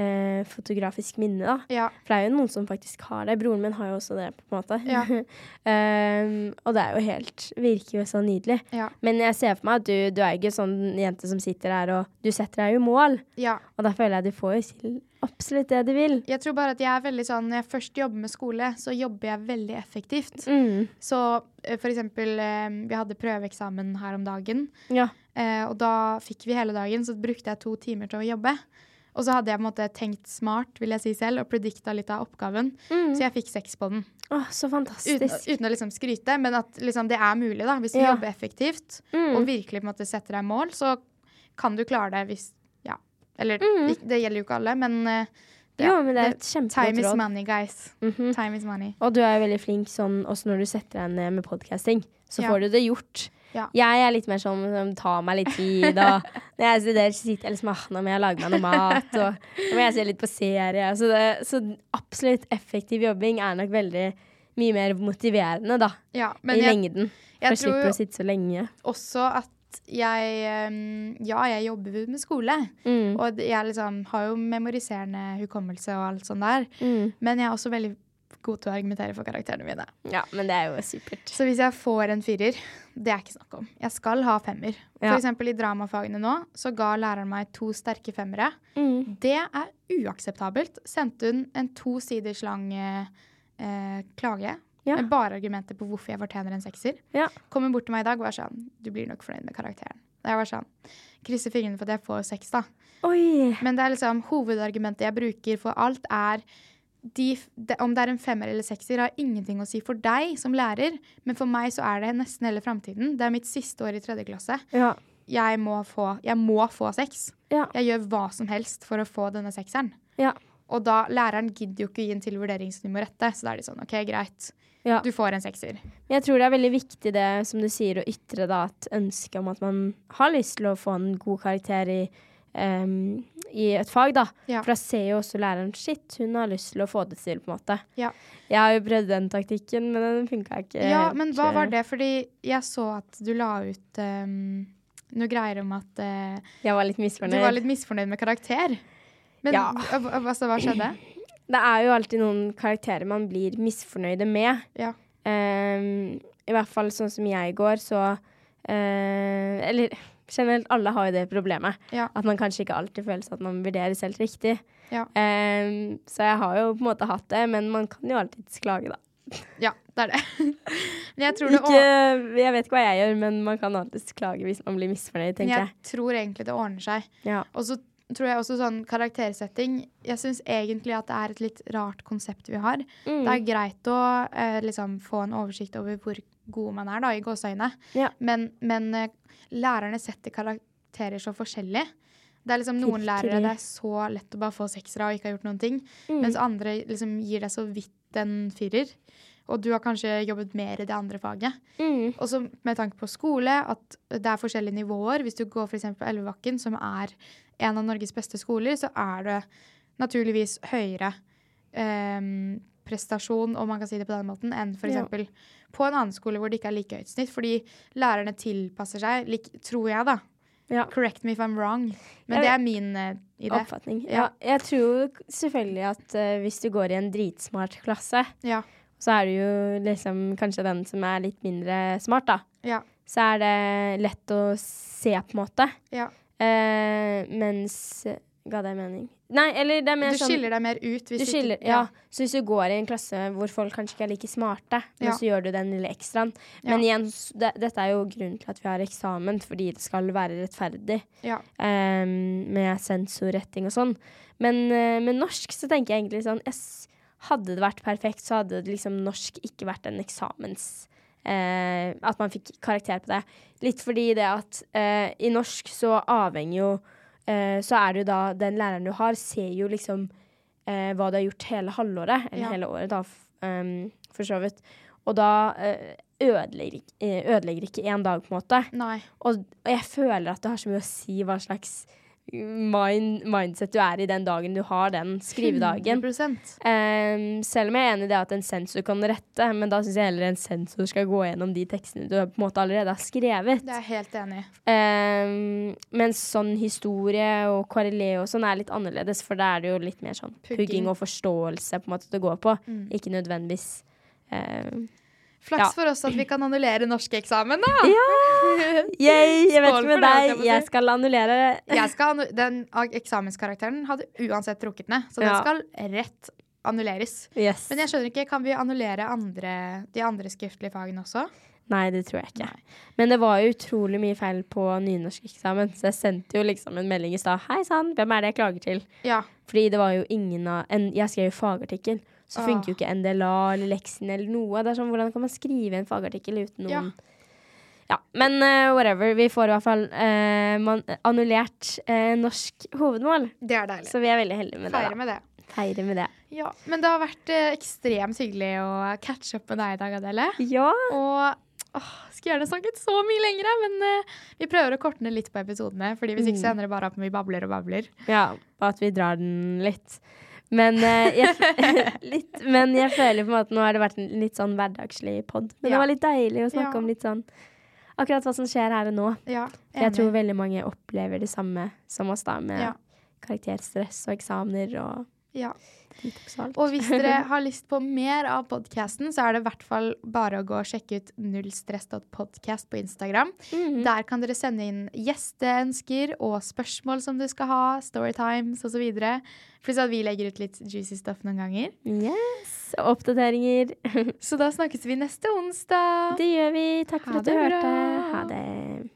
eh, fotografisk minne, da. Ja. For det er jo noen som faktisk har det. Broren min har jo også det, på en måte. Ja. um, [laughs] og det er jo helt Virker jo så nydelig. Ja. Men jeg ser for meg at du, du er ikke sånn jente som sitter der og Du setter deg jo mål. ja. Og da føler jeg du får jo til absolutt det du vil. Jeg tror bare at jeg er veldig sånn Når jeg først jobber med skole, så jobber jeg veldig effektivt. Mm. Så eh, for eksempel eh, Vi hadde prøveeksamen her om dagen. Ja. Eh, og da fikk vi hele dagen, så brukte jeg to timer til å jobbe. Og så hadde jeg måte tenkt smart, vil jeg si selv, og predikta litt av oppgaven. Mm. Så jeg fikk seks på den. Åh, så fantastisk. uten å liksom skryte, men at liksom det er mulig, da. Hvis du Ja. jobber effektivt Mm. og virkelig på en måte setter deg mål, så kan du klare det hvis Ja. Eller Mm. det, det gjelder jo ikke alle, men eh, Jo, men det er et Time is råd. money, guys. Mhm. Time is money. Og du er veldig flink sånn også når du setter deg ned med podcasting. Så Ja. får du det gjort. Ja. Jeg er litt mer sånn som tar meg litt tid. Og når jeg studerer, så sitter jeg liksom ah, nå må jeg lage meg noe mat. Og nå må jeg se litt på serie. Så, det, så absolutt effektiv jobbing er nok veldig mye mer motiverende, da. Ja, men I jeg, lengden. For jeg tror slipper å sitte så lenge. også at jeg Ja, jeg jobber med skole. Mm. Og jeg liksom har jo memoriserende hukommelse og alt sånt der. Mm. Men jeg er også veldig god til å argumentere for karakterene mine. Ja, men det er jo supert. Så hvis jeg får en firer, det er ikke snakk om. Jeg skal ha femmer. Ja. For eksempel i dramafagene nå, så ga læreren meg to sterke femmere. Mm. Det er uakseptabelt. Sendte hun en to siders lang eh, eh, klage Ja. med bare argumenter på hvorfor jeg fortjener en sekser. Ja. Kom hun bort til meg i dag og var sånn Du blir nok fornøyd med karakteren. Og jeg var sånn Krysser fingrene for at jeg får seks, da. Oi. Men det er liksom hovedargumentet jeg bruker for alt, er de, de, om det er en femmer eller sekser, har ingenting å si for deg som lærer. Men for meg så er det nesten hele framtiden. Det er mitt siste år i tredje klasse. Ja. Jeg må få, jeg må få seks. Ja. Jeg gjør hva som helst for å få denne sekseren. Ja. Og da, læreren gidder jo ikke gi en til vurderingsnummer rette, så da er de sånn OK, greit. Ja. Du får en sekser. Jeg tror det er veldig viktig det som du sier, å ytre da, et ønske om at man har lyst til å få en god karakter i, em, i et fag. da. Ja. For da ser jo også læreren shit, hun har lyst til å få det til. på en måte. Ja. Jeg har jo prøvd den taktikken, men den funka ikke. Ja, men hva var det? Fordi jeg så at du la ut um, noe greier om at uh, Jeg var litt misfornøyd. du var litt misfornøyd med karakter. Men Ja. altså, hva skjedde? [clears throat] Det er jo alltid noen karakterer man blir misfornøyde med. Ja. Um, I hvert fall sånn som jeg går, så uh, Eller generelt, alle har jo det problemet. Ja. At man kanskje ikke alltid føler at man vurderes helt riktig. Ja. Um, så jeg har jo på en måte hatt det, men man kan jo alltids klage, da. Ja, det er det. [laughs] Men jeg tror det Ikke, jeg vet ikke hva jeg gjør, men man kan alltids klage hvis man blir misfornøyd, tenker jeg jeg. tror egentlig det ordner seg. Ja. Og så tror jeg også sånn karaktersetting Jeg syns egentlig at det er et litt rart konsept vi har. Mm. Det er greit å eh, liksom få en oversikt over hvor god man er, da, i gåseøyne. Ja. Men, men eh, lærerne setter karakterer så forskjellig. Det er liksom noen lærere det er så lett å bare få seksere og ikke ha gjort noen ting. Mm. Mens andre liksom gir deg så vidt en firer. Og du har kanskje jobbet mer i det andre faget. Mm. Og så med tanke på skole, at det er forskjellige nivåer. Hvis du går f.eks. på Elvebakken, som er en av Norges beste skoler, så er det naturligvis høyere ehm, prestasjon, om man kan si det på den måten, enn f.eks. Ja. på en annen skole hvor det ikke er like høyt snitt. Fordi lærerne tilpasser seg, like, tror jeg, da. Ja. Correct me if I'm wrong. Men Jeg det er min uh, idé. Oppfatning. Ja. Jeg tror selvfølgelig at uh, hvis du går i en dritsmart klasse, Ja. så er du jo liksom kanskje den som er litt mindre smart, da. Ja. Så er det lett å se, på en måte. ja. Uh, mens Ga det mening? Nei, eller det er mer Du sånn skiller deg mer ut hvis du ikke- ja. ja. Så hvis du går i en klasse hvor folk kanskje ikke er like smarte, men Ja. så gjør du den lille ekstraen. Men igjen, det, dette er jo grunnen til at vi har eksamen, fordi det skal være rettferdig. Ja. em, med sensorretting og sånn. Men uh, med norsk så tenker jeg egentlig sånn jeg Hadde det vært perfekt, så hadde liksom norsk ikke vært en eksamens Uh, At man fikk karakter på det. Litt fordi det at uh, i norsk så avhenger jo eh, Så er det jo da den læreren du har, ser jo liksom eh, hva du har gjort hele halvåret, eller Ja. hele året, da, em, for så vidt. Og da eh, ødelegger, eh, ødelegger ikke én dag, på en måte. Nei. Og, og jeg føler at det har så mye å si hva slags mind, mindset du er i den dagen du har den skrivedagen. 100%. Um, selv om jeg er enig i det at en sensor kan rette, men da syns jeg heller en sensor skal gå gjennom de tekstene du på en måte allerede har skrevet. Det er jeg helt enig. Um, mens sånn historie og KRLE og sånn er litt annerledes, for da er det jo litt mer sånn Pugging. pugging og forståelse på en måte det går på. Mm. Ikke nødvendigvis um, Flaks Ja. for oss at vi kan annullere norskeksamen, da! [laughs] Yay! Jeg vet ikke med det, jeg deg, jeg skal annullere Jeg skal, annu- den eksamenskarakteren hadde uansett trukket ned, så den skal rett annulleres. Yes. Men jeg skjønner ikke, kan vi annullere andre, de andre skriftlige fagene også? Nei, det tror jeg ikke. Nei. Men det var utrolig mye feil på nynorskeksamen, så jeg sendte jo liksom en melding i stad. Hei sann, hvem er det jeg klager til? Ja. Fordi det var jo ingen av en, Jeg skrev jo fagartikkel, så Ah. funker jo ikke NDLA eller leksin eller noe. Det er sånn, Hvordan kan man skrive en fagartikkel uten noen Ja, men uh, whatever. Vi får i hvert fall uh, man, annullert uh, norsk hovedmål. Det er deilig. Så vi er veldig heldige med det. Feire det. med det. Feire med det. Ja, Men det har vært ekstremt hyggelig å catche opp med deg i dag, Adele. Ja. Og åh, skulle gjerne snakket så mye lenger, men vi prøver å korte ned litt på episodene. Fordi hvis ikke så Mm. ender det bare opp med vi babler og babler. Ja, og at vi drar den litt. Men, eh, jeg, [laughs] litt, men jeg føler på en måte nå har det vært en litt sånn hverdagslig pod. Men Ja. det var litt deilig å snakke Ja. om litt sånn akkurat hva som skjer her og nå. Ja, For jeg enig. tror veldig mange opplever det samme som oss, da, med Ja. karakterstress og eksamener og Ja. Og hvis dere har lyst på mer av podkasten, så er det i hvert fall bare å gå og sjekke ut nullstress.podcast på Instagram. Mhm. Der kan dere sende inn gjesteønsker og spørsmål som du skal ha, storytimes osv. Pluss at vi legger ut litt juicy stuff noen ganger. Yes, oppdateringer. [laughs] Så da snakkes vi neste onsdag. Det gjør vi. Takk for at du hørte. Ha det.